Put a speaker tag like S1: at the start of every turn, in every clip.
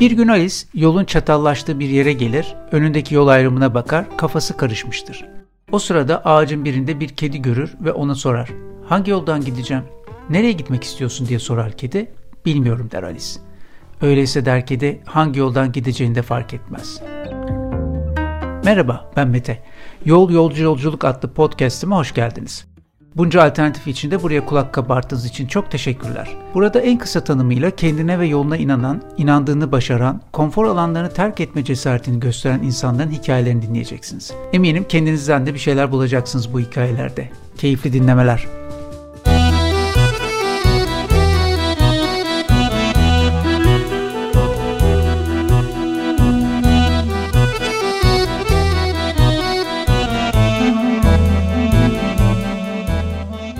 S1: Bir gün Alice yolun çatallaştığı bir yere gelir, önündeki yol ayrımına bakar, kafası karışmıştır. O sırada ağacın birinde bir kedi görür ve ona sorar. Hangi yoldan gideceğim? Nereye gitmek istiyorsun diye sorar kedi. Bilmiyorum der Alice. Öyleyse der kedi hangi yoldan gideceğini de fark etmez. Merhaba ben Mete. Yol Yolcu Yolculuk adlı podcast'ime hoş geldiniz. Bunca alternatif içinde buraya kulak kabarttığınız için çok teşekkürler. Burada en kısa tanımıyla kendine ve yoluna inanan, inandığını başaran, konfor alanlarını terk etme cesaretini gösteren insanların hikayelerini dinleyeceksiniz. Eminim kendinizden de bir şeyler bulacaksınız bu hikayelerde. Keyifli dinlemeler.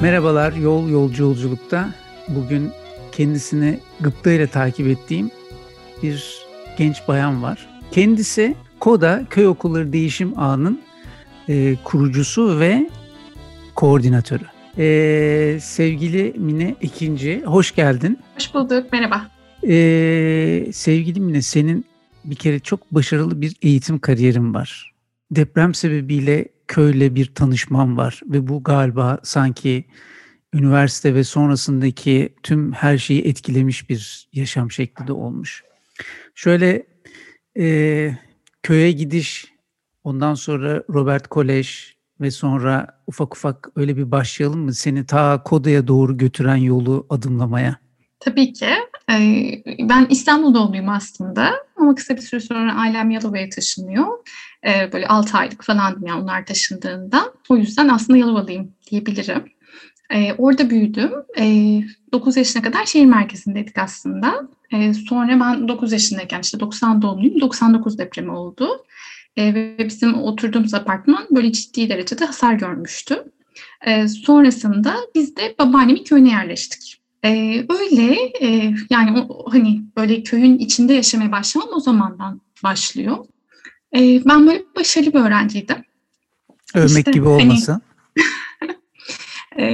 S1: Merhabalar, Yol Yolcu Yolculuk'ta bugün kendisini gıptayla takip ettiğim bir genç bayan var. Kendisi KODA Köy Okulları Değişim Ağı'nın e, kurucusu ve koordinatörü. E, sevgili Mine ikinci, hoş geldin.
S2: Hoş bulduk, merhaba.
S1: E, sevgili Mine, senin bir kere çok başarılı bir eğitim kariyerin var. Deprem sebebiyle köyle bir tanışmam var ve bu galiba sanki üniversite ve sonrasındaki tüm her şeyi etkilemiş bir yaşam şekli de olmuş. Şöyle e, köye gidiş, ondan sonra Robert Kolej ve sonra ufak ufak öyle bir başlayalım mı? Seni ta Koda'ya doğru götüren yolu adımlamaya.
S2: Tabii ki. Ben İstanbul doğumluyum aslında ama kısa bir süre sonra ailem Yalova'ya taşınıyor. Böyle 6 aylık falandım yani onlar taşındığında. O yüzden aslında Yalovalıyım diyebilirim. Orada büyüdüm. 9 yaşına kadar şehir merkezindeydik aslında. Sonra ben 9 yaşındayken işte 90 doğumluyum. 99 depremi oldu. Ve bizim oturduğumuz apartman böyle ciddi derecede hasar görmüştü. Sonrasında biz de babaannemin köyüne yerleştik. Ee, öyle e, yani o, hani böyle köyün içinde yaşamaya başlamam o zamandan başlıyor. Ee, ben böyle başarılı bir öğrenciydim.
S1: Övmek işte, gibi hani olmasın.
S2: Hani, e,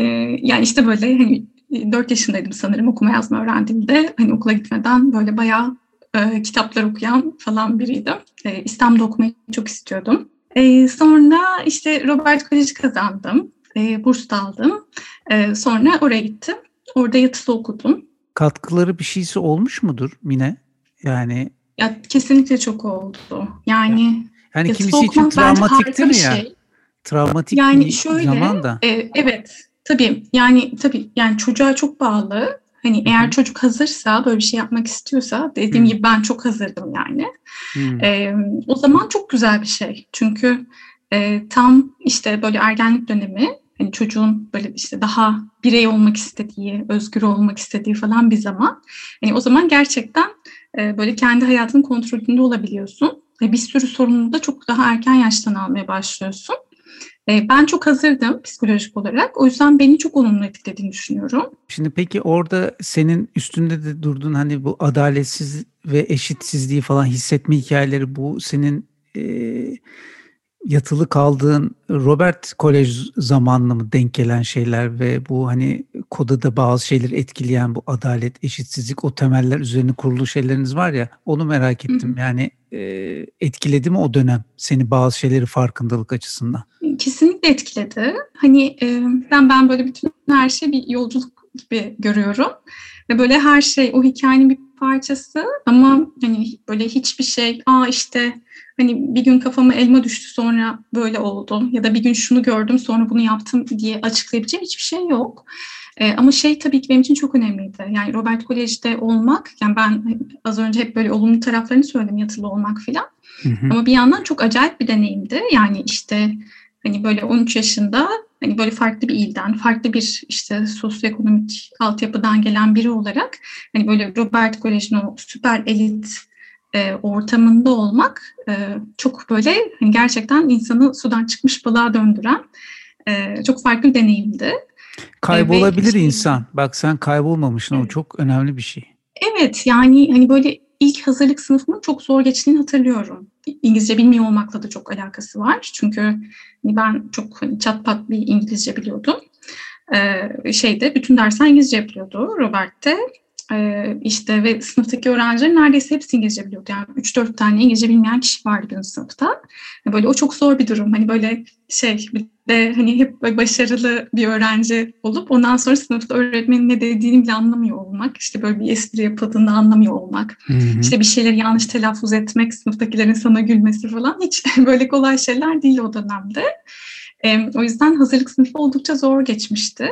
S2: yani işte böyle hani 4 yaşındaydım sanırım okuma yazma öğrendiğimde. Hani okula gitmeden böyle bayağı e, kitaplar okuyan falan biriydim. E, İstanbul'da okumayı çok istiyordum. E, sonra işte Robert Koleji kazandım. E, burs da aldım. E, sonra oraya gittim. Orada yatılı okudum.
S1: Katkıları bir şeysi olmuş mudur Mine? Yani
S2: ya kesinlikle çok oldu. Yani
S1: yani kimisi için travmatiktir ya. Şey. Travmatik yani bir şöyle, zaman da.
S2: E, evet. Tabii yani tabii yani çocuğa çok bağlı. Hani Hı-hı. eğer çocuk hazırsa böyle bir şey yapmak istiyorsa dediğim Hı-hı. gibi ben çok hazırdım yani. E, o zaman çok güzel bir şey. Çünkü e, tam işte böyle ergenlik dönemi hani çocuğun böyle işte daha birey olmak istediği, özgür olmak istediği falan bir zaman. Yani o zaman gerçekten e, böyle kendi hayatının kontrolünde olabiliyorsun ve bir sürü sorumluluğu da çok daha erken yaştan almaya başlıyorsun. E, ben çok hazırdım psikolojik olarak. O yüzden beni çok olumlu etkilediğini düşünüyorum.
S1: Şimdi peki orada senin üstünde de durdun hani bu adaletsiz ve eşitsizliği falan hissetme hikayeleri bu senin e, yatılı kaldığın Robert Kolej zamanına mı denk gelen şeyler ve bu hani kodada bazı şeyleri etkileyen bu adalet, eşitsizlik o temeller üzerine kurulu şeyleriniz var ya onu merak ettim. Yani e, etkiledi mi o dönem seni bazı şeyleri farkındalık açısından?
S2: Kesinlikle etkiledi. Hani e, ben ben böyle bütün her şey bir yolculuk gibi görüyorum ve böyle her şey o hikayenin bir parçası ama hani böyle hiçbir şey aa işte hani bir gün kafama elma düştü sonra böyle oldu ya da bir gün şunu gördüm sonra bunu yaptım diye açıklayabileceğim hiçbir şey yok. Ee, ama şey tabii ki benim için çok önemliydi. Yani Robert Kolej'de olmak, yani ben az önce hep böyle olumlu taraflarını söyledim yatılı olmak filan. Ama bir yandan çok acayip bir deneyimdi. Yani işte hani böyle 13 yaşında hani böyle farklı bir ilden, farklı bir işte sosyoekonomik altyapıdan gelen biri olarak hani böyle Robert Kolej'in o süper elit e, ortamında olmak e, çok böyle hani gerçekten insanı sudan çıkmış balığa döndüren e, çok farklı bir deneyimdi.
S1: Kaybolabilir e, insan. Bak sen kaybolmamışsın evet. o çok önemli bir şey.
S2: Evet yani hani böyle ilk hazırlık sınıfımın çok zor geçtiğini hatırlıyorum. İngilizce bilmiyor olmakla da çok alakası var. Çünkü hani ben çok hani çat pat bir İngilizce biliyordum. Ee, şeyde bütün dersler İngilizce yapılıyordu Robert'te. Ee, işte ve sınıftaki öğrenciler neredeyse hepsi İngilizce biliyordu. Yani 3-4 tane İngilizce bilmeyen kişi vardı benim sınıfta. Böyle o çok zor bir durum. Hani böyle şey bir de hani hep başarılı bir öğrenci olup ondan sonra sınıfta öğretmenin ne dediğini bile anlamıyor olmak. işte böyle bir espri yapıldığında anlamıyor olmak. Hı hı. İşte bir şeyleri yanlış telaffuz etmek, sınıftakilerin sana gülmesi falan hiç böyle kolay şeyler değil o dönemde. E, o yüzden hazırlık sınıfı oldukça zor geçmişti.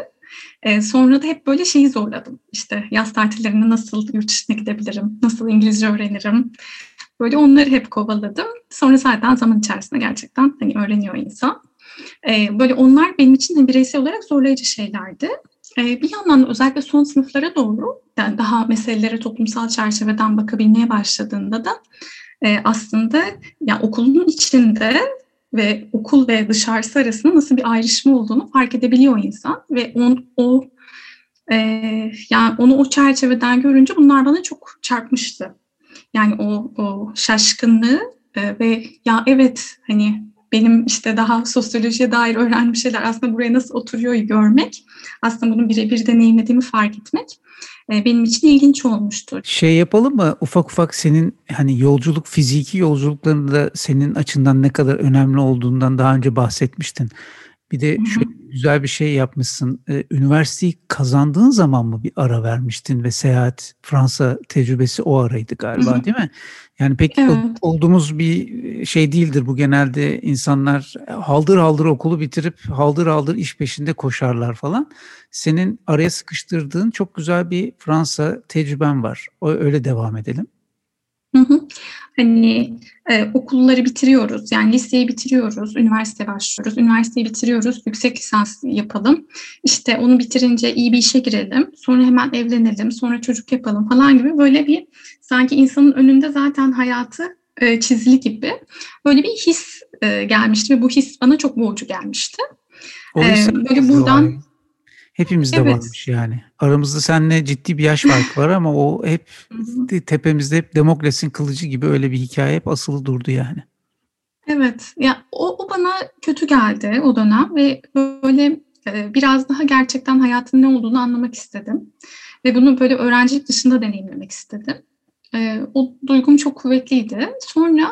S2: E, sonra da hep böyle şeyi zorladım. İşte yaz tatillerinde nasıl yurt dışına gidebilirim, nasıl İngilizce öğrenirim. Böyle onları hep kovaladım. Sonra zaten zaman içerisinde gerçekten hani öğreniyor insan. E, böyle onlar benim için de bireysel olarak zorlayıcı şeylerdi. E, bir yandan da özellikle son sınıflara doğru yani daha meselelere toplumsal çerçeveden bakabilmeye başladığında da e, aslında yani okulun içinde ve okul ve dışarısı arasında nasıl bir ayrışma olduğunu fark edebiliyor insan ve on, o e, yani onu o çerçeveden görünce bunlar bana çok çarpmıştı. Yani o, o şaşkınlığı e, ve ya evet hani benim işte daha sosyolojiye dair öğrendiğim şeyler aslında buraya nasıl oturuyor görmek, aslında bunu birebir deneyimlediğimi fark etmek benim için ilginç olmuştur.
S1: Şey yapalım mı ufak ufak senin hani yolculuk fiziki yolculuklarında senin açından ne kadar önemli olduğundan daha önce bahsetmiştin. Bir de şöyle güzel bir şey yapmışsın. Ee, üniversiteyi kazandığın zaman mı bir ara vermiştin ve seyahat Fransa tecrübesi o araydı galiba Hı-hı. değil mi? Yani pek evet. olduğumuz bir şey değildir bu genelde insanlar haldır haldır okulu bitirip haldır haldır iş peşinde koşarlar falan. Senin araya sıkıştırdığın çok güzel bir Fransa tecrüben var. Öyle devam edelim.
S2: Hı hı. Hani e, okulları bitiriyoruz, yani liseyi bitiriyoruz, üniversite başlıyoruz, üniversiteyi bitiriyoruz, yüksek lisans yapalım. İşte onu bitirince iyi bir işe girelim, sonra hemen evlenelim, sonra çocuk yapalım falan gibi böyle bir sanki insanın önünde zaten hayatı e, çizili gibi böyle bir his e, gelmişti ve bu his bana çok boğucu gelmişti.
S1: O ee, böyle buradan Hepimizde evet. varmış yani. Aramızda seninle ciddi bir yaş farkı var ama o hep tepemizde hep Demokras'in kılıcı gibi öyle bir hikaye hep asılı durdu yani.
S2: Evet. Ya o, o bana kötü geldi o dönem ve böyle e, biraz daha gerçekten hayatın ne olduğunu anlamak istedim. Ve bunu böyle öğrencilik dışında deneyimlemek istedim. E, o duygum çok kuvvetliydi. Sonra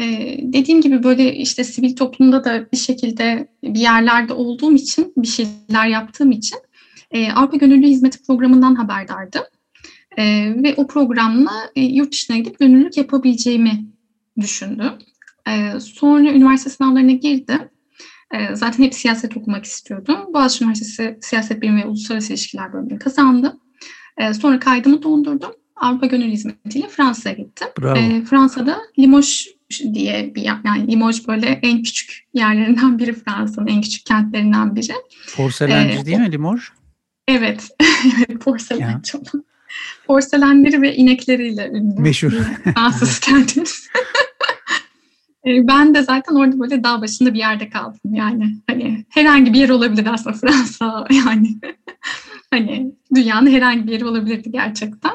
S2: e, dediğim gibi böyle işte sivil toplumda da bir şekilde bir yerlerde olduğum için, bir şeyler yaptığım için e, Avrupa Gönüllü Hizmeti Programı'ndan haberdardım. E, ve o programla e, yurt dışına gidip gönüllülük yapabileceğimi düşündüm. E, sonra üniversite sınavlarına girdim. E, zaten hep siyaset okumak istiyordum. Boğaziçi Üniversitesi Siyaset Bilimi ve Uluslararası İlişkiler bölümünü kazandım. E, sonra kaydımı dondurdum. Avrupa Gönül Hizmeti ile Fransa'ya gittim. Bravo. E, Fransa'da Limoges diye bir yani Limoges böyle en küçük yerlerinden biri Fransa'nın en küçük kentlerinden biri.
S1: Porselenci ee, değil mi Limoges?
S2: Evet. evet porselenci olan. Porselenleri ve inekleriyle ünlü.
S1: Meşhur.
S2: Fransız kenti. ben de zaten orada böyle dağ başında bir yerde kaldım yani. Hani herhangi bir yer olabilir aslında Fransa yani. hani dünyanın herhangi bir yeri olabilirdi gerçekten.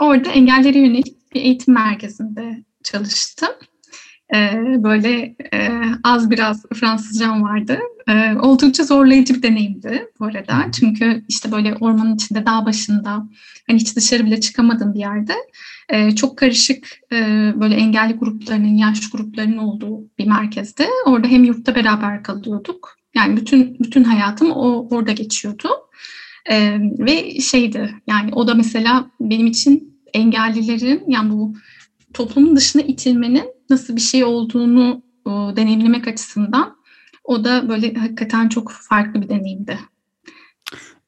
S2: Orada engellere yönelik bir eğitim merkezinde çalıştım. Ee, böyle e, az biraz Fransızcam vardı. Ee, oldukça zorlayıcı bir deneyimdi bu arada. Çünkü işte böyle ormanın içinde, dağ başında, hani hiç dışarı bile çıkamadığım bir yerde e, çok karışık e, böyle engelli gruplarının, yaş gruplarının olduğu bir merkezde. Orada hem yurtta beraber kalıyorduk. Yani bütün bütün hayatım o orada geçiyordu. E, ve şeydi yani o da mesela benim için engellilerin yani bu toplumun dışına itilmenin nasıl bir şey olduğunu e, deneyimlemek açısından o da böyle hakikaten çok farklı bir deneyimdi.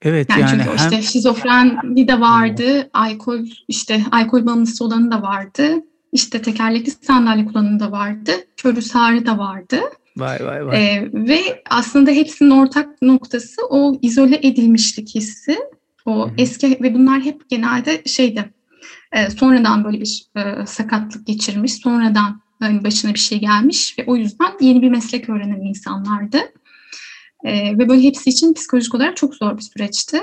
S1: Evet yani, yani
S2: çünkü hem... işte şizofreni de vardı, alkol işte alkol bağımlısı olanı da vardı, işte tekerlekli sandalye kullananı da vardı, körü sağrı da vardı.
S1: Vay vay vay.
S2: Ee, ve aslında hepsinin ortak noktası o izole edilmişlik hissi. O Hı-hı. eski ve bunlar hep genelde şeydi. E, sonradan böyle bir e, sakatlık geçirmiş, sonradan hani başına bir şey gelmiş ve o yüzden yeni bir meslek öğrenen insanlardı. E, ve böyle hepsi için psikolojik olarak çok zor bir süreçti.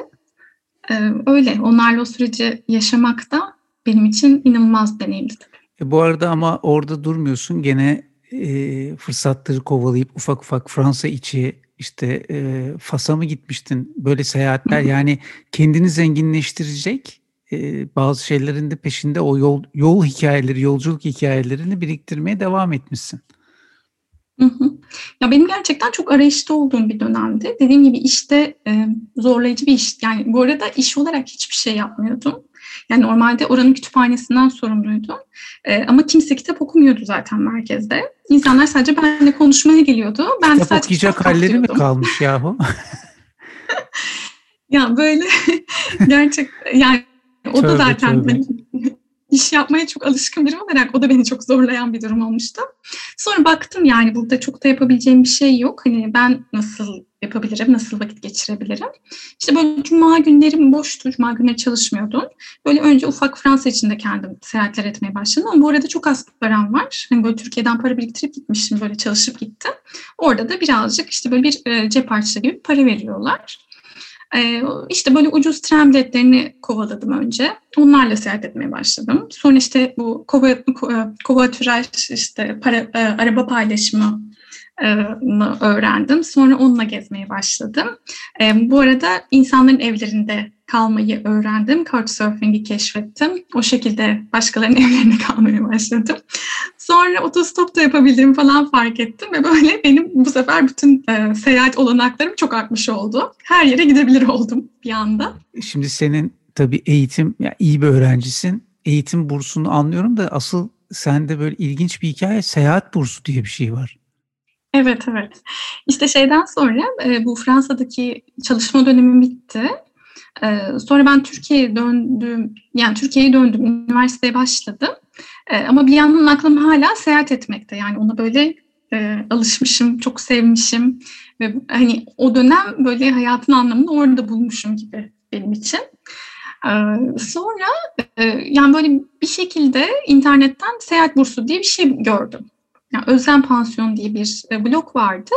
S2: E, öyle, onlarla o süreci yaşamak da benim için inanılmaz deneyimdi.
S1: E, bu arada ama orada durmuyorsun. Gene e, fırsatları kovalayıp ufak ufak Fransa içi işte e, Fas'a mı gitmiştin? Böyle seyahatler yani kendini zenginleştirecek e, bazı şeylerin de peşinde o yol yol hikayeleri, yolculuk hikayelerini biriktirmeye devam etmişsin.
S2: Hı hı. Ya benim gerçekten çok arayışta olduğum bir dönemdi. Dediğim gibi işte e, zorlayıcı bir iş. Yani bu arada iş olarak hiçbir şey yapmıyordum. Yani normalde oranın kütüphanesinden sorumluydum. E, ama kimse kitap okumuyordu zaten merkezde. İnsanlar sadece benimle konuşmaya geliyordu. Ben
S1: kitap
S2: sadece
S1: okuyacak kitap halleri mi kalmış yahu?
S2: ya böyle gerçek yani o tövbe, da zaten tövbe. İş yapmaya çok alışkın biri olarak o da beni çok zorlayan bir durum olmuştu. Sonra baktım yani burada çok da yapabileceğim bir şey yok. Hani ben nasıl yapabilirim, nasıl vakit geçirebilirim? İşte böyle cuma günlerim boştu, cuma günleri çalışmıyordum. Böyle önce ufak Fransa için de kendim seyahatler etmeye başladım. Ama bu arada çok az param var. Hani böyle Türkiye'den para biriktirip gitmişim, böyle çalışıp gittim. Orada da birazcık işte böyle bir e, cep harçlığı gibi para veriyorlar. Ee, işte böyle ucuz tren biletlerini kovaladım önce. Onlarla seyahat etmeye başladım. Sonra işte bu kova, kova türaj işte para, e, araba paylaşımı öğrendim. Sonra onunla gezmeye başladım. Bu arada insanların evlerinde kalmayı öğrendim. Couchsurfing'i keşfettim. O şekilde başkalarının evlerinde kalmaya başladım. Sonra otostop da yapabildiğimi falan fark ettim ve böyle benim bu sefer bütün e, seyahat olanaklarım çok artmış oldu. Her yere gidebilir oldum bir anda.
S1: Şimdi senin tabii eğitim, yani iyi bir öğrencisin. Eğitim bursunu anlıyorum da asıl sende böyle ilginç bir hikaye seyahat bursu diye bir şey var.
S2: Evet, evet. İşte şeyden sonra e, bu Fransa'daki çalışma dönemim bitti. E, sonra ben Türkiye'ye döndüm, yani Türkiye'ye döndüm, üniversiteye başladım. E, ama bir yandan aklım hala seyahat etmekte. Yani ona böyle e, alışmışım, çok sevmişim ve hani o dönem böyle hayatın anlamını orada bulmuşum gibi benim için. E, sonra e, yani böyle bir şekilde internetten seyahat bursu diye bir şey gördüm yani Özlem Pansiyon diye bir e, blog vardı.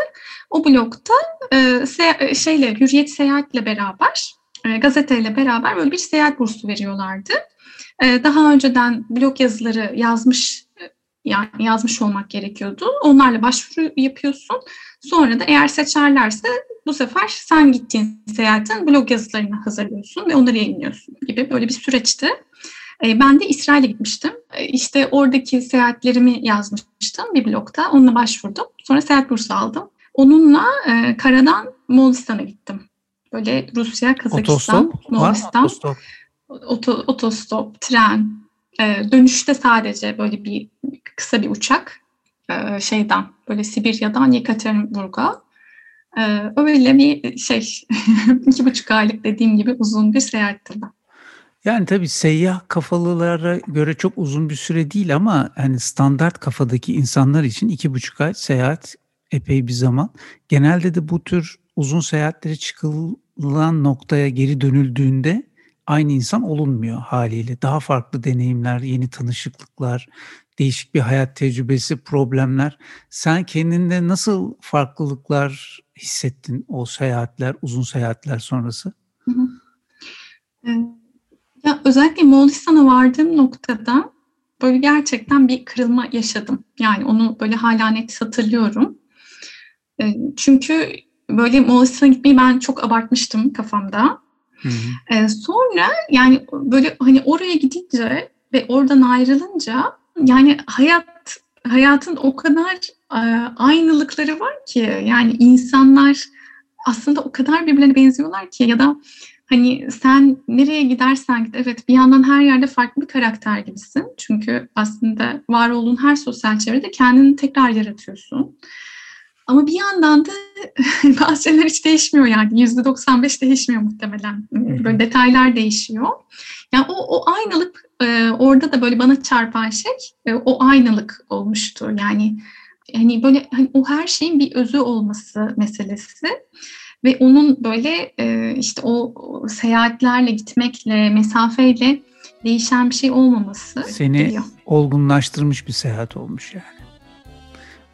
S2: O blogda e, e, şeyle Hürriyet Seyahat'le beraber, e, gazeteyle beraber böyle bir seyahat bursu veriyorlardı. E, daha önceden blog yazıları yazmış e, yani yazmış olmak gerekiyordu. Onlarla başvuru yapıyorsun. Sonra da eğer seçerlerse bu sefer sen gittiğin seyahatin blog yazılarını hazırlıyorsun ve onları yayınlıyorsun gibi böyle bir süreçti. E, ben de İsrail'e gitmiştim. E, işte oradaki seyahatlerimi yazmıştım bir blogda. Onunla başvurdum. Sonra seyahat bursu aldım. Onunla e, karadan Moğolistan'a gittim. Böyle Rusya, Kazakistan,
S1: otostop, Moğolistan. Otostop?
S2: Oto, otostop, tren. dönüşte sadece böyle bir kısa bir uçak şeyden böyle Sibirya'dan Yekaterinburg'a. öyle bir şey iki buçuk aylık dediğim gibi uzun bir seyahatti ben.
S1: Yani tabii seyyah kafalılara göre çok uzun bir süre değil ama hani standart kafadaki insanlar için iki buçuk ay seyahat epey bir zaman. Genelde de bu tür uzun seyahatlere çıkılan noktaya geri dönüldüğünde aynı insan olunmuyor haliyle. Daha farklı deneyimler, yeni tanışıklıklar, değişik bir hayat tecrübesi, problemler. Sen kendinde nasıl farklılıklar hissettin o seyahatler, uzun seyahatler sonrası? Hı hı.
S2: Ya özellikle Moğolistan'a vardığım noktada böyle gerçekten bir kırılma yaşadım. Yani onu böyle hala net hatırlıyorum. Çünkü böyle Moğolistan'a gitmeyi ben çok abartmıştım kafamda. Hı hı. Sonra yani böyle hani oraya gidince ve oradan ayrılınca yani hayat hayatın o kadar aynılıkları var ki yani insanlar aslında o kadar birbirlerine benziyorlar ki ya da hani sen nereye gidersen git evet bir yandan her yerde farklı bir karakter gibisin. Çünkü aslında var olduğun her sosyal çevrede kendini tekrar yaratıyorsun. Ama bir yandan da bazı şeyler hiç değişmiyor yani. Yüzde 95 değişmiyor muhtemelen. Böyle detaylar değişiyor. Yani o, o aynalık e, orada da böyle bana çarpan şey e, o aynalık olmuştu. Yani hani böyle hani o her şeyin bir özü olması meselesi ve onun böyle e, işte o seyahatlerle gitmekle mesafeyle değişen bir şey olmaması
S1: seni geliyor. olgunlaştırmış bir seyahat olmuş yani.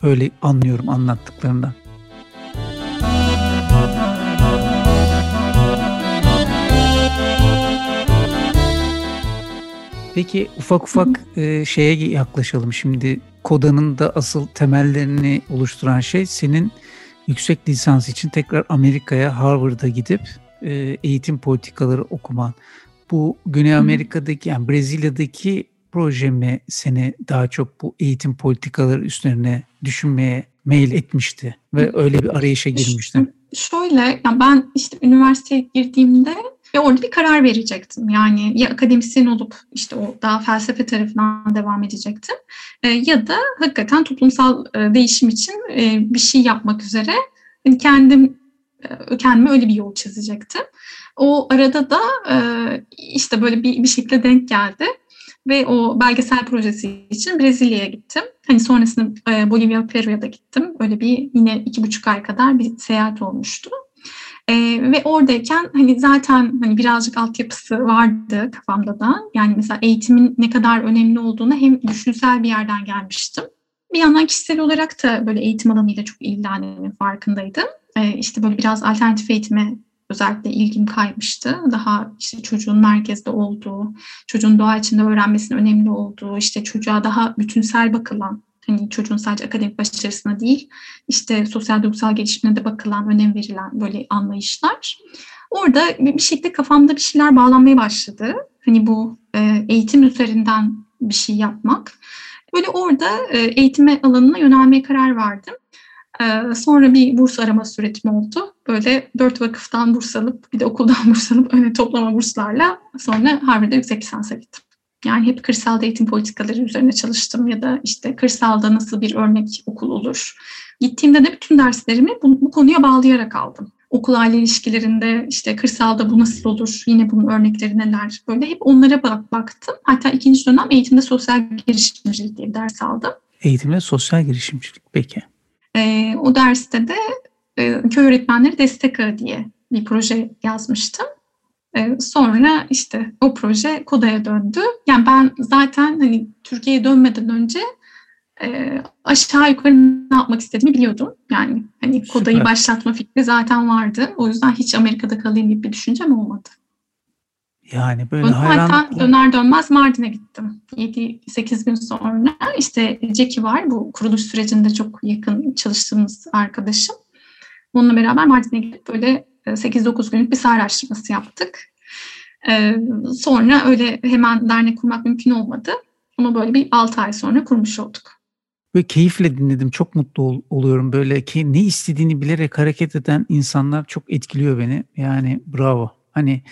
S1: Öyle anlıyorum anlattıklarından. Peki ufak ufak e, şeye yaklaşalım. Şimdi Koda'nın da asıl temellerini oluşturan şey senin yüksek lisans için tekrar Amerika'ya Harvard'a gidip e, eğitim politikaları okuman. Bu Güney Amerika'daki yani Brezilya'daki proje mi seni daha çok bu eğitim politikaları üstlerine düşünmeye mail etmişti ve öyle bir arayışa girmiştin?
S2: Şöyle, yani ben işte üniversiteye girdiğimde ve orada bir karar verecektim. Yani ya akademisyen olup işte o daha felsefe tarafından devam edecektim. E, ya da hakikaten toplumsal e, değişim için e, bir şey yapmak üzere hani kendim e, kendime öyle bir yol çizecektim. O arada da e, işte böyle bir, bir şekilde denk geldi ve o belgesel projesi için Brezilya'ya gittim. Hani sonrasında e, Bolivya, Peru'ya da gittim. Öyle bir yine iki buçuk ay kadar bir seyahat olmuştu. E, ve oradayken hani zaten hani birazcık altyapısı vardı kafamda da. Yani mesela eğitimin ne kadar önemli olduğunu hem düşünsel bir yerden gelmiştim. Bir yandan kişisel olarak da böyle eğitim alanıyla çok ilgilendiğimin farkındaydım. E, işte böyle biraz alternatif eğitime özellikle ilgim kaymıştı. Daha işte çocuğun merkezde olduğu, çocuğun doğa içinde öğrenmesinin önemli olduğu, işte çocuğa daha bütünsel bakılan, hani çocuğun sadece akademik başarısına değil, işte sosyal duygusal gelişimine de bakılan, önem verilen böyle anlayışlar. Orada bir şekilde kafamda bir şeyler bağlanmaya başladı. Hani bu e, eğitim üzerinden bir şey yapmak. Böyle orada e, eğitime alanına yönelmeye karar verdim. Ee, sonra bir burs arama sürecim oldu. Böyle dört vakıftan burs alıp bir de okuldan burs alıp öyle toplama burslarla sonra Harvard'da yüksek lisansa gittim. Yani hep kırsalda eğitim politikaları üzerine çalıştım ya da işte kırsalda nasıl bir örnek okul olur. Gittiğimde de bütün derslerimi bu, bu konuya bağlayarak aldım. Okul aile ilişkilerinde işte kırsalda bu nasıl olur, yine bunun örnekleri neler böyle hep onlara bak, baktım. Hatta ikinci dönem eğitimde sosyal girişimcilik diye bir ders aldım.
S1: Eğitimde sosyal girişimcilik peki.
S2: E, o derste de e, köy öğretmenleri destek ağı diye bir proje yazmıştım. E, sonra işte o proje Koda'ya döndü. Yani ben zaten hani Türkiye'ye dönmeden önce e, aşağı yukarı ne yapmak istediğimi biliyordum. Yani hani Koda'yı Süper. başlatma fikri zaten vardı. O yüzden hiç Amerika'da kalayım gibi bir düşüncem olmadı.
S1: Yani böyle
S2: Onu hayranlıkla... döner dönmez Mardin'e gittim. 7-8 gün sonra işte Jackie var bu kuruluş sürecinde çok yakın çalıştığımız arkadaşım. Onunla beraber Mardin'e gidip böyle 8-9 e, günlük bir saha araştırması yaptık. Ee, sonra öyle hemen dernek kurmak mümkün olmadı. Ama böyle bir 6 ay sonra kurmuş olduk.
S1: Böyle keyifle dinledim. Çok mutlu ol, oluyorum. Böyle ki ne istediğini bilerek hareket eden insanlar çok etkiliyor beni. Yani bravo. Hani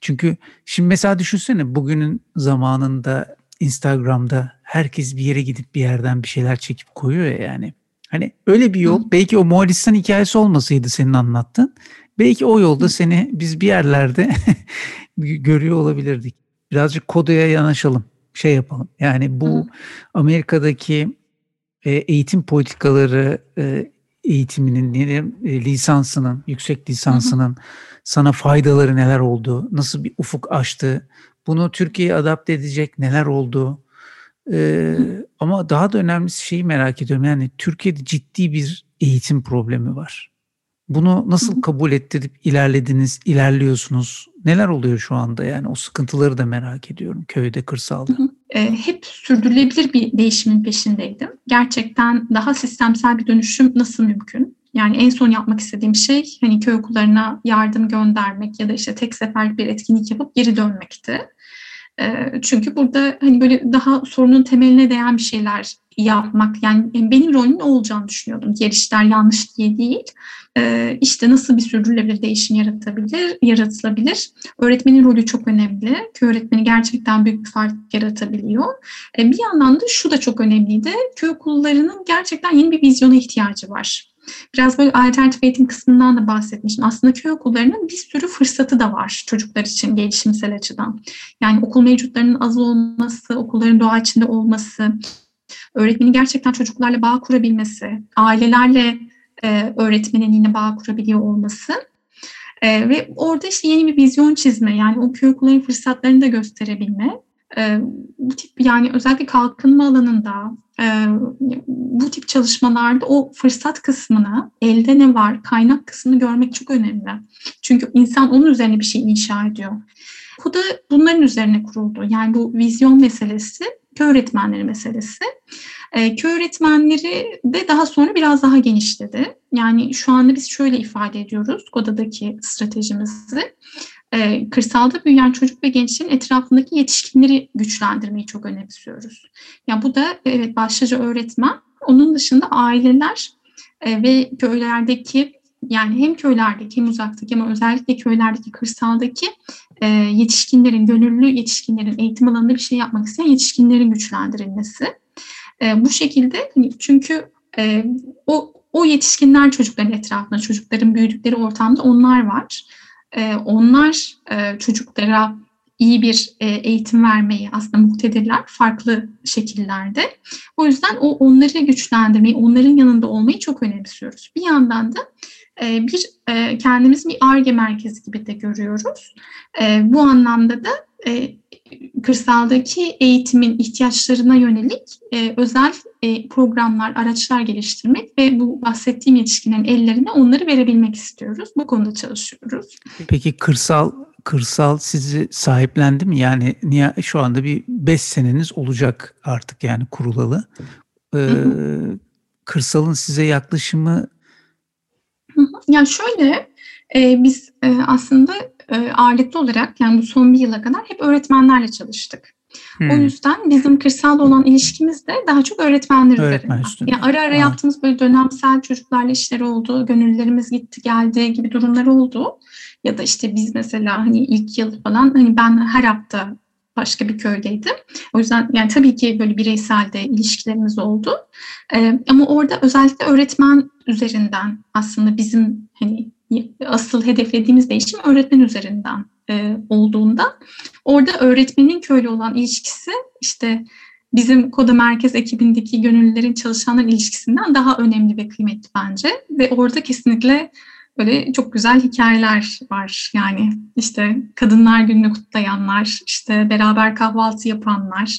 S1: çünkü şimdi mesela düşünsene bugünün zamanında Instagram'da herkes bir yere gidip bir yerden bir şeyler çekip koyuyor ya yani. Hani öyle bir yol. Hı. Belki o Moğolistan hikayesi olmasaydı senin anlattın. Belki o yolda seni biz bir yerlerde görüyor olabilirdik. Birazcık kodoya yanaşalım. Şey yapalım. Yani bu Hı. Amerika'daki e, eğitim politikaları e, eğitiminin, e, lisansının, yüksek lisansının hı. sana faydaları neler oldu, nasıl bir ufuk açtı, bunu Türkiye'ye adapte edecek neler oldu. Ee, ama daha da önemlisi şeyi merak ediyorum. Yani Türkiye'de ciddi bir eğitim problemi var. Bunu nasıl kabul ettirip ilerlediniz, ilerliyorsunuz? Neler oluyor şu anda? Yani o sıkıntıları da merak ediyorum köyde, kırsalda.
S2: E, hep sürdürülebilir bir değişimin peşindeydim. Gerçekten daha sistemsel bir dönüşüm nasıl mümkün? Yani en son yapmak istediğim şey hani köy okullarına yardım göndermek ya da işte tek sefer bir etkinlik yapıp geri dönmekti. E, çünkü burada hani böyle daha sorunun temeline değen bir şeyler yapmak yani benim rolümün olacağını düşünüyordum. Diğer işler yanlış diye değil. Ee, işte nasıl bir sürdürülebilir değişim yaratabilir, yaratılabilir. Öğretmenin rolü çok önemli. Köy öğretmeni gerçekten büyük bir fark yaratabiliyor. Ee, bir yandan da şu da çok önemliydi. Köy okullarının gerçekten yeni bir vizyona ihtiyacı var. Biraz böyle alternatif eğitim kısmından da bahsetmiştim. Aslında köy okullarının bir sürü fırsatı da var çocuklar için gelişimsel açıdan. Yani okul mevcutlarının az olması, okulların doğa içinde olması, öğretmenin gerçekten çocuklarla bağ kurabilmesi, ailelerle e, öğretmenin yine bağ kurabiliyor olması e, ve orada işte yeni bir vizyon çizme yani o köy okulların fırsatlarını da gösterebilme. E, bu tip yani özellikle kalkınma alanında e, bu tip çalışmalarda o fırsat kısmını elde ne var kaynak kısmını görmek çok önemli. Çünkü insan onun üzerine bir şey inşa ediyor. Bu da bunların üzerine kuruldu. Yani bu vizyon meselesi köy öğretmenleri meselesi. E, köy öğretmenleri de daha sonra biraz daha genişledi. Yani şu anda biz şöyle ifade ediyoruz KODA'daki stratejimizi. e, kırsalda büyüyen çocuk ve gençlerin etrafındaki yetişkinleri güçlendirmeyi çok önemsiyoruz. Yani bu da evet başlıca öğretmen, onun dışında aileler e, ve köylerdeki yani hem köylerdeki hem uzaktaki ama özellikle köylerdeki kırsaldaki e, yetişkinlerin, gönüllü yetişkinlerin eğitim alanında bir şey yapmak isteyen yetişkinlerin güçlendirilmesi. E, bu şekilde hani çünkü e, o o yetişkinler çocukların etrafında, çocukların büyüdükleri ortamda onlar var. E, onlar e, çocuklara iyi bir e, eğitim vermeyi aslında muhtedirler farklı şekillerde. O yüzden o onları güçlendirmeyi, onların yanında olmayı çok önemsiyoruz. Bir yandan da bir e, kendimiz bir ARGE merkezi gibi de görüyoruz. E, bu anlamda da e, kırsaldaki eğitimin ihtiyaçlarına yönelik e, özel e, programlar, araçlar geliştirmek ve bu bahsettiğim yetişkinlerin ellerine onları verebilmek istiyoruz. Bu konuda çalışıyoruz.
S1: Peki kırsal kırsal sizi sahiplendi mi? Yani niye şu anda bir 5 seneniz olacak artık yani kurulalı. Ee, kırsalın size yaklaşımı
S2: Ya şöyle e, biz e, aslında e, ağırlıklı olarak yani bu son bir yıla kadar hep öğretmenlerle çalıştık. Hmm. O yüzden bizim kırsalda olan ilişkimiz de daha çok öğretmenler Öğretmen üzerine. Yani ara ara Aa. yaptığımız böyle dönemsel çocuklarla işler oldu, gönüllülerimiz gitti geldi gibi durumlar oldu. Ya da işte biz mesela hani ilk yıl falan hani ben her hafta başka bir köydeydim. O yüzden yani tabii ki böyle bireysel de ilişkilerimiz oldu. Ee, ama orada özellikle öğretmen üzerinden aslında bizim hani asıl hedeflediğimiz değişim öğretmen üzerinden e, olduğunda orada öğretmenin köylü olan ilişkisi işte bizim Koda Merkez ekibindeki gönüllülerin çalışanların ilişkisinden daha önemli ve kıymetli bence. Ve orada kesinlikle böyle çok güzel hikayeler var. Yani işte kadınlar gününü kutlayanlar, işte beraber kahvaltı yapanlar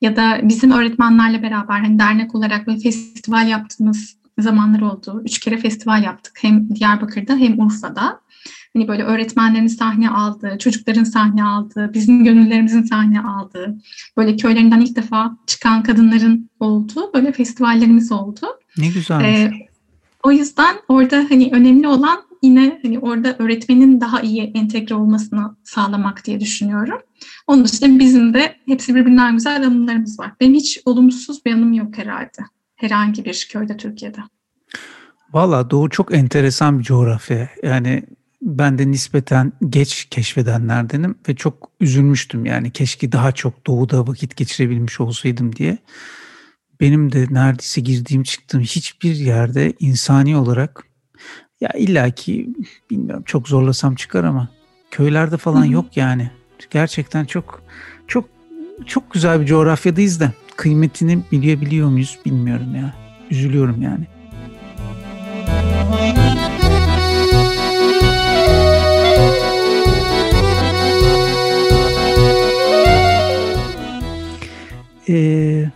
S2: ya da bizim öğretmenlerle beraber hani dernek olarak ve festival yaptığımız zamanlar oldu. Üç kere festival yaptık. Hem Diyarbakır'da hem Urfa'da. Hani böyle öğretmenlerin sahne aldığı, çocukların sahne aldığı, bizim gönüllerimizin sahne aldığı, böyle köylerinden ilk defa çıkan kadınların olduğu böyle festivallerimiz oldu.
S1: Ne güzel. Ee,
S2: o yüzden orada hani önemli olan yine hani orada öğretmenin daha iyi entegre olmasını sağlamak diye düşünüyorum. Onun dışında bizim de hepsi birbirinden güzel anılarımız var. Benim hiç olumsuz bir anım yok herhalde herhangi bir köyde Türkiye'de.
S1: Valla Doğu çok enteresan bir coğrafya. Yani ben de nispeten geç keşfedenlerdenim ve çok üzülmüştüm. Yani keşke daha çok doğuda vakit geçirebilmiş olsaydım diye. Benim de neredeyse girdiğim çıktığım hiçbir yerde insani olarak ya illaki bilmiyorum çok zorlasam çıkar ama köylerde falan Hı-hı. yok yani. Gerçekten çok çok çok güzel bir coğrafyadayız da kıymetini bilebiliyor muyuz bilmiyorum ya. Üzülüyorum yani. Ee,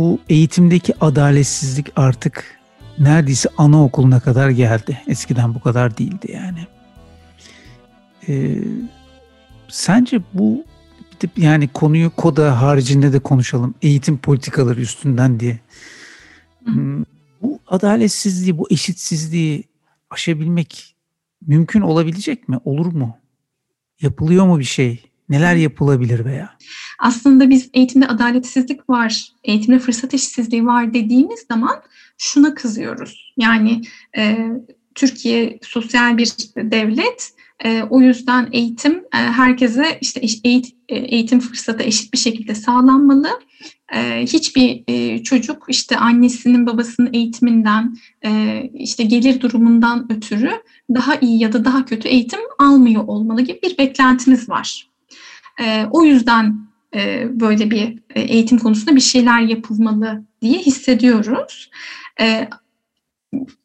S1: bu eğitimdeki adaletsizlik artık neredeyse anaokuluna kadar geldi. Eskiden bu kadar değildi yani. Ee, sence bu yani konuyu koda haricinde de konuşalım. Eğitim politikaları üstünden diye. Hmm, bu adaletsizliği, bu eşitsizliği aşabilmek mümkün olabilecek mi? Olur mu? Yapılıyor mu bir şey? Neler yapılabilir veya?
S2: Aslında biz eğitimde adaletsizlik var, eğitimde fırsat eşitsizliği var dediğimiz zaman şuna kızıyoruz. Yani e, Türkiye sosyal bir devlet e, o yüzden eğitim e, herkese işte eğit, e, eğitim fırsatı eşit bir şekilde sağlanmalı. E, hiçbir e, çocuk işte annesinin babasının eğitiminden e, işte gelir durumundan ötürü daha iyi ya da daha kötü eğitim almıyor olmalı gibi bir beklentimiz var. E, o yüzden e, böyle bir e, eğitim konusunda bir şeyler yapılmalı diye hissediyoruz. E,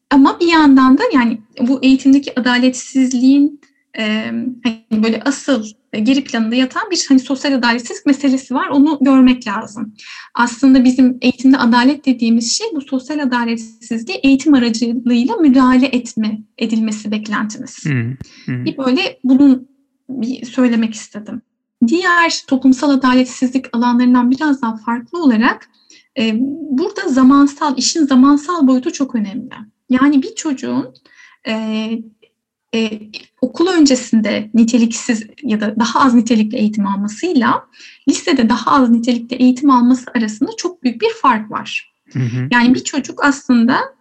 S2: ama bir yandan da yani bu eğitimdeki adaletsizliğin e, hani böyle asıl geri planında yatan bir hani sosyal adaletsizlik meselesi var. Onu görmek lazım. Aslında bizim eğitimde adalet dediğimiz şey bu sosyal adaletsizliği eğitim aracılığıyla müdahale etme edilmesi beklentimiz. Hmm, hmm. Bir böyle bunun bir söylemek istedim. Diğer toplumsal adaletsizlik alanlarından biraz daha farklı olarak e, burada zamansal, işin zamansal boyutu çok önemli. Yani bir çocuğun e, e, okul öncesinde niteliksiz ya da daha az nitelikli eğitim almasıyla lisede daha az nitelikli eğitim alması arasında çok büyük bir fark var. Hı hı. Yani bir çocuk aslında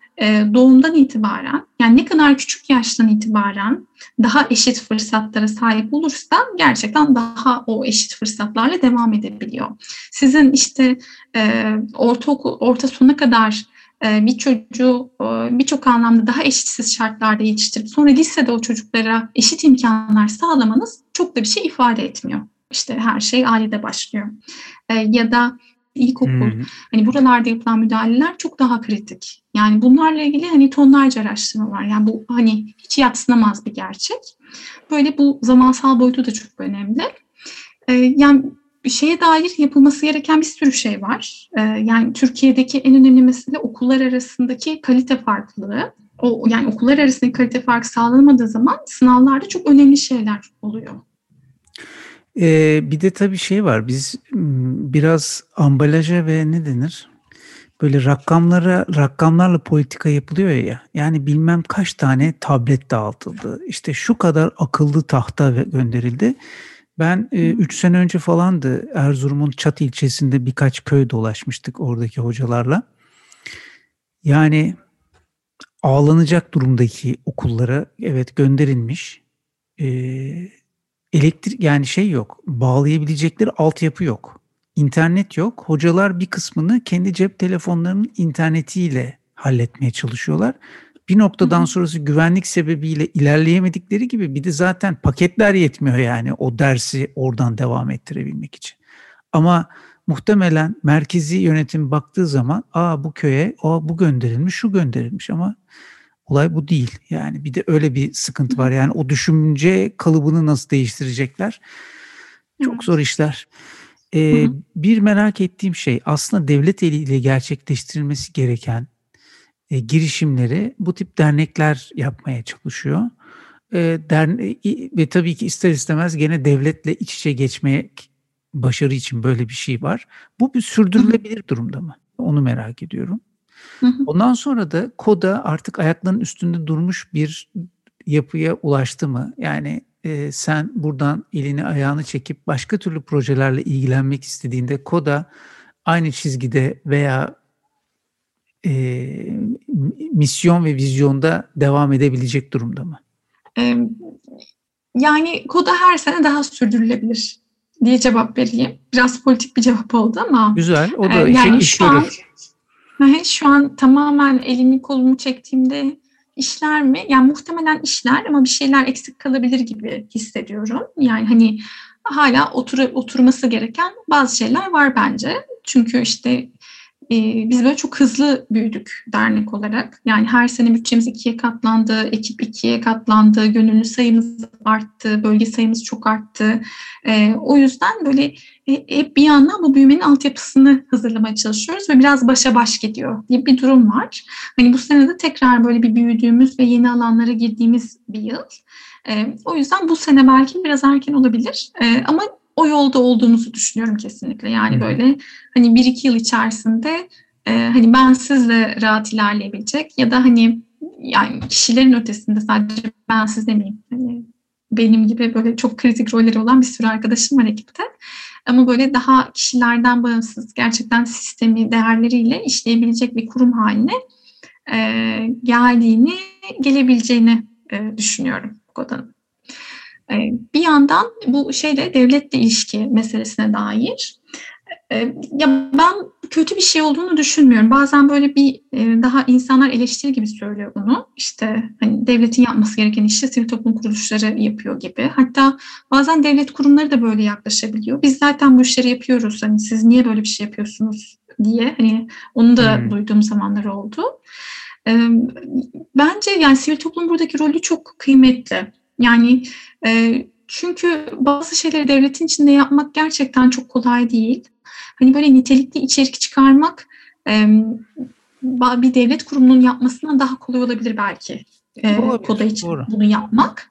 S2: doğumdan itibaren yani ne kadar küçük yaştan itibaren daha eşit fırsatlara sahip olursa gerçekten daha o eşit fırsatlarla devam edebiliyor. Sizin işte e, ortaokul, orta sona kadar e, bir çocuğu e, birçok anlamda daha eşitsiz şartlarda yetiştirip sonra lisede o çocuklara eşit imkanlar sağlamanız çok da bir şey ifade etmiyor. İşte her şey ailede başlıyor. E, ya da ilkokul. Hmm. Hani buralarda yapılan müdahaleler çok daha kritik. Yani bunlarla ilgili hani tonlarca araştırma var. Yani bu hani hiç yatsınamaz bir gerçek. Böyle bu zamansal boyutu da çok önemli. Ee, yani şeye dair yapılması gereken bir sürü şey var. Ee, yani Türkiye'deki en önemli mesele okullar arasındaki kalite farklılığı. O, yani okullar arasındaki kalite farkı sağlanamadığı zaman sınavlarda çok önemli şeyler oluyor.
S1: Ee, bir de tabii şey var. Biz biraz ambalaja ve ne denir? Böyle rakamlara rakamlarla politika yapılıyor ya. Yani bilmem kaç tane tablet dağıtıldı. İşte şu kadar akıllı tahta gönderildi. Ben 3 e, sene önce falandı Erzurum'un Çat ilçesinde birkaç köy dolaşmıştık oradaki hocalarla. Yani ağlanacak durumdaki okullara evet gönderilmiş. Ee, elektrik yani şey yok. Bağlayabilecekleri altyapı yok. İnternet yok. Hocalar bir kısmını kendi cep telefonlarının internetiyle halletmeye çalışıyorlar. Bir noktadan Hı-hı. sonrası güvenlik sebebiyle ilerleyemedikleri gibi bir de zaten paketler yetmiyor yani o dersi oradan devam ettirebilmek için. Ama muhtemelen merkezi yönetim baktığı zaman aa bu köye o bu gönderilmiş şu gönderilmiş ama Olay bu değil. Yani bir de öyle bir sıkıntı var. Yani o düşünce kalıbını nasıl değiştirecekler? Çok zor işler. Ee, bir merak ettiğim şey aslında devlet eliyle gerçekleştirilmesi gereken e, girişimleri bu tip dernekler yapmaya çalışıyor. E, derne ve tabii ki ister istemez gene devletle iç içe geçmek başarı için böyle bir şey var. Bu bir sürdürülebilir durumda mı? Onu merak ediyorum. Ondan sonra da koda artık ayaklarının üstünde durmuş bir yapıya ulaştı mı? Yani e, sen buradan elini ayağını çekip başka türlü projelerle ilgilenmek istediğinde koda aynı çizgide veya e, misyon ve vizyonda devam edebilecek durumda mı?
S2: Yani koda her sene daha sürdürülebilir diye cevap vereyim. Biraz politik bir cevap oldu ama.
S1: Güzel. O da yani iş şu görür. An,
S2: şu an tamamen elimi kolumu çektiğimde işler mi? Yani muhtemelen işler ama bir şeyler eksik kalabilir gibi hissediyorum. Yani hani hala otur oturması gereken bazı şeyler var bence. Çünkü işte e, biz böyle çok hızlı büyüdük dernek olarak. Yani her sene bütçemiz ikiye katlandı, ekip ikiye katlandı, gönüllü sayımız arttı, bölge sayımız çok arttı. E, o yüzden böyle e, hep bir yandan bu büyümenin altyapısını hazırlamaya çalışıyoruz ve biraz başa baş gidiyor diye bir durum var. Hani bu sene de tekrar böyle bir büyüdüğümüz ve yeni alanlara girdiğimiz bir yıl. E, o yüzden bu sene belki biraz erken olabilir. E, ama o yolda olduğumuzu düşünüyorum kesinlikle. Yani böyle hani bir iki yıl içerisinde e, hani ben sizle rahat ilerleyebilecek ya da hani yani kişilerin ötesinde sadece ben siz demeyeyim. Hani benim gibi böyle çok kritik rolleri olan bir sürü arkadaşım var ekipte. Ama böyle daha kişilerden bağımsız gerçekten sistemi değerleriyle işleyebilecek bir kurum haline e, geldiğini, gelebileceğini e, düşünüyorum. Ee, bir yandan bu şeyle devletle ilişki meselesine dair e, ya ben kötü bir şey olduğunu düşünmüyorum. Bazen böyle bir e, daha insanlar eleştiri gibi söylüyor bunu. İşte hani devletin yapması gereken işi sivil toplum kuruluşları yapıyor gibi. Hatta bazen devlet kurumları da böyle yaklaşabiliyor. Biz zaten bu işleri yapıyoruz. Hani siz niye böyle bir şey yapıyorsunuz diye. Hani onu da hmm. duyduğum zamanlar oldu. Bence yani sivil toplum buradaki rolü çok kıymetli. Yani e, çünkü bazı şeyleri devletin içinde yapmak gerçekten çok kolay değil. Hani böyle nitelikli içerik çıkarmak e, bir devlet kurumunun yapmasından daha kolay olabilir belki. E, koda için doğru. bunu yapmak.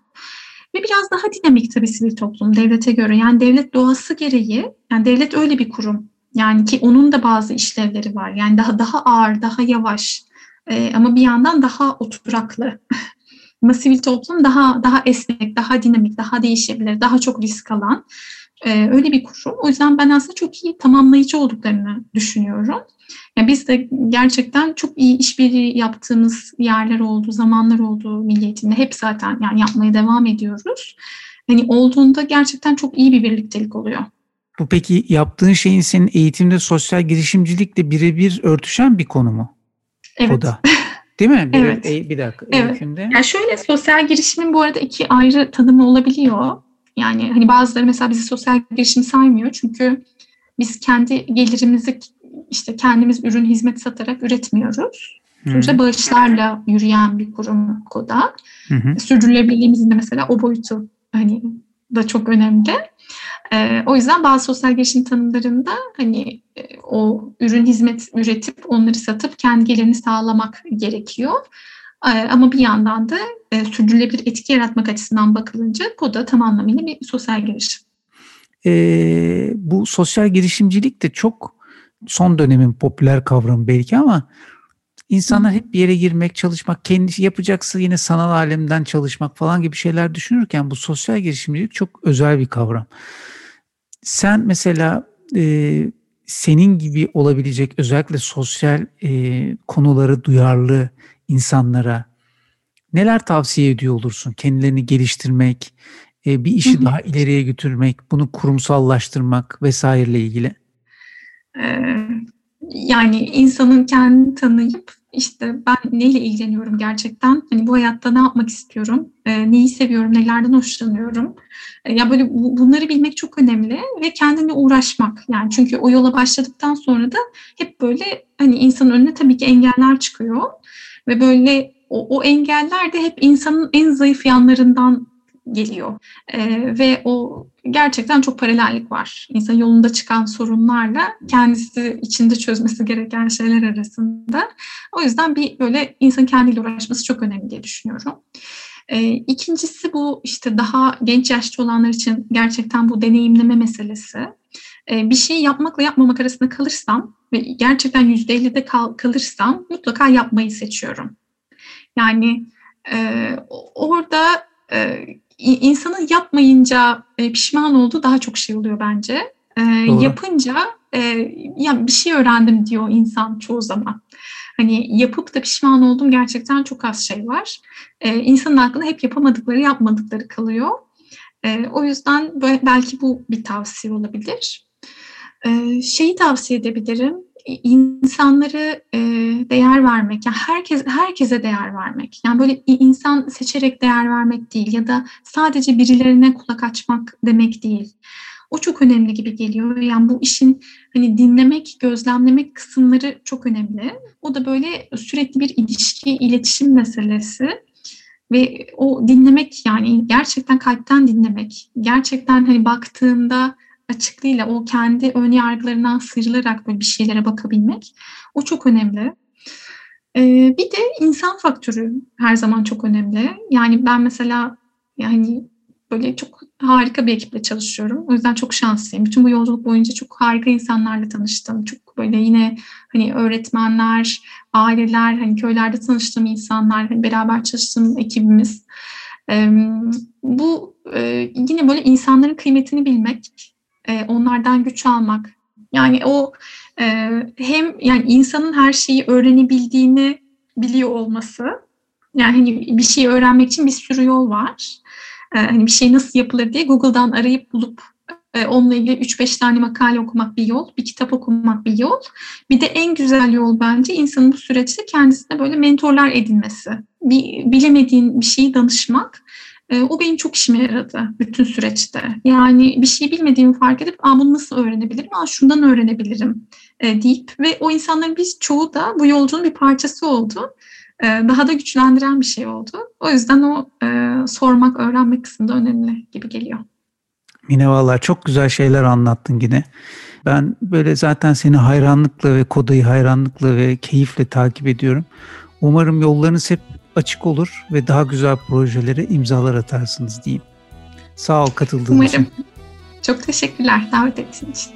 S2: Ve biraz daha dinamik tabii sivil toplum devlete göre. Yani devlet doğası gereği, yani devlet öyle bir kurum. Yani ki onun da bazı işlevleri var. Yani daha daha ağır, daha yavaş e, ama bir yandan daha oturaklı Ama sivil toplum daha daha esnek, daha dinamik, daha değişebilir, daha çok risk alan e, öyle bir kurum. O yüzden ben aslında çok iyi tamamlayıcı olduklarını düşünüyorum. Yani biz de gerçekten çok iyi işbirliği yaptığımız yerler oldu, zamanlar oldu milliyetinde. Hep zaten yani yapmaya devam ediyoruz. Hani olduğunda gerçekten çok iyi bir birliktelik oluyor.
S1: Bu peki yaptığın şeyin senin eğitimde sosyal girişimcilikle birebir örtüşen bir konu mu?
S2: Evet.
S1: O da. Değil mi?
S2: Bir, evet.
S1: E, bir dakika.
S2: Evet. Eğitimde. Yani şöyle sosyal girişimin bu arada iki ayrı tanımı olabiliyor. Yani hani bazıları mesela bizi sosyal girişim saymıyor çünkü biz kendi gelirimizi işte kendimiz ürün hizmet satarak üretmiyoruz. Sonuçta bağışlarla yürüyen bir kurum KODA. Sürdürülebilirliğimizin de mesela o boyutu hani da çok önemli. Ee, o yüzden bazı sosyal girişim tanımlarında hani e, o ürün hizmet üretip onları satıp kendi gelirini sağlamak gerekiyor. Ee, ama bir yandan da e, sürdürülebilir etki yaratmak açısından bakılınca bu da tam anlamıyla bir sosyal girişim.
S1: Ee, bu sosyal girişimcilik de çok son dönemin popüler kavramı belki ama insanlar hep bir yere girmek, çalışmak, kendi yapacaksa yine sanal alemden çalışmak falan gibi şeyler düşünürken bu sosyal girişimcilik çok özel bir kavram. Sen mesela e, senin gibi olabilecek özellikle sosyal e, konuları duyarlı insanlara neler tavsiye ediyor olursun? Kendilerini geliştirmek, e, bir işi daha ileriye götürmek, bunu kurumsallaştırmak vesaireyle ilgili.
S2: Ee, yani insanın kendini tanıyıp işte ben neyle ilgileniyorum gerçekten? Hani bu hayatta ne yapmak istiyorum? E, neyi seviyorum? Nelerden hoşlanıyorum? E, ya böyle bu, bunları bilmek çok önemli ve kendine uğraşmak. Yani çünkü o yola başladıktan sonra da hep böyle hani insanın önüne tabii ki engeller çıkıyor ve böyle o, o engeller de hep insanın en zayıf yanlarından geliyor. E, ve o gerçekten çok paralellik var. İnsan yolunda çıkan sorunlarla kendisi içinde çözmesi gereken şeyler arasında. O yüzden bir böyle insan kendiyle uğraşması çok önemli diye düşünüyorum. E, ikincisi bu işte daha genç yaşta olanlar için gerçekten bu deneyimleme meselesi. E, bir şey yapmakla yapmamak arasında kalırsam ve gerçekten yüzde 50'de kal, kalırsam mutlaka yapmayı seçiyorum. Yani e, orada e, insanın yapmayınca e, pişman olduğu daha çok şey oluyor bence. E, yapınca e, ya bir şey öğrendim diyor insan çoğu zaman. Hani yapıp da pişman oldum gerçekten çok az şey var. E, insanın aklında hep yapamadıkları, yapmadıkları kalıyor. E, o yüzden belki bu bir tavsiye olabilir. E, şeyi tavsiye edebilirim insanları e, değer vermek, yani herkes herkese değer vermek. Yani böyle insan seçerek değer vermek değil ya da sadece birilerine kulak açmak demek değil. O çok önemli gibi geliyor. Yani bu işin hani dinlemek, gözlemlemek kısımları çok önemli. O da böyle sürekli bir ilişki, iletişim meselesi ve o dinlemek yani gerçekten kalpten dinlemek. Gerçekten hani baktığında açıklığıyla o kendi ön yargılarından sıyrılarak böyle bir şeylere bakabilmek o çok önemli. Ee, bir de insan faktörü her zaman çok önemli. Yani ben mesela yani böyle çok harika bir ekiple çalışıyorum. O yüzden çok şanslıyım. Bütün bu yolculuk boyunca çok harika insanlarla tanıştım. Çok böyle yine hani öğretmenler, aileler, hani köylerde tanıştığım insanlar, hani beraber çalıştığım ekibimiz. Ee, bu e, yine böyle insanların kıymetini bilmek, e, onlardan güç almak. Yani o e, hem yani insanın her şeyi öğrenebildiğini biliyor olması. Yani hani bir şey öğrenmek için bir sürü yol var. E, hani bir şey nasıl yapılır diye Google'dan arayıp bulup e, onunla ilgili 3-5 tane makale okumak bir yol, bir kitap okumak bir yol. Bir de en güzel yol bence insanın bu süreçte kendisine böyle mentorlar edinmesi. Bir, bilemediğin bir şeyi danışmak e, o benim çok işime yaradı bütün süreçte. Yani bir şey bilmediğimi fark edip Aa, bunu nasıl öğrenebilirim, Aa, şundan öğrenebilirim e, deyip ve o insanların biz çoğu da bu yolculuğun bir parçası oldu. E, daha da güçlendiren bir şey oldu. O yüzden o e, sormak, öğrenmek kısmında önemli gibi geliyor.
S1: Mine valla çok güzel şeyler anlattın yine. Ben böyle zaten seni hayranlıkla ve Koda'yı hayranlıkla ve keyifle takip ediyorum. Umarım yollarınız hep açık olur ve daha güzel projelere imzalar atarsınız diyeyim. Sağ ol katıldığın Umarım. için.
S2: Çok teşekkürler davet ettiğin için.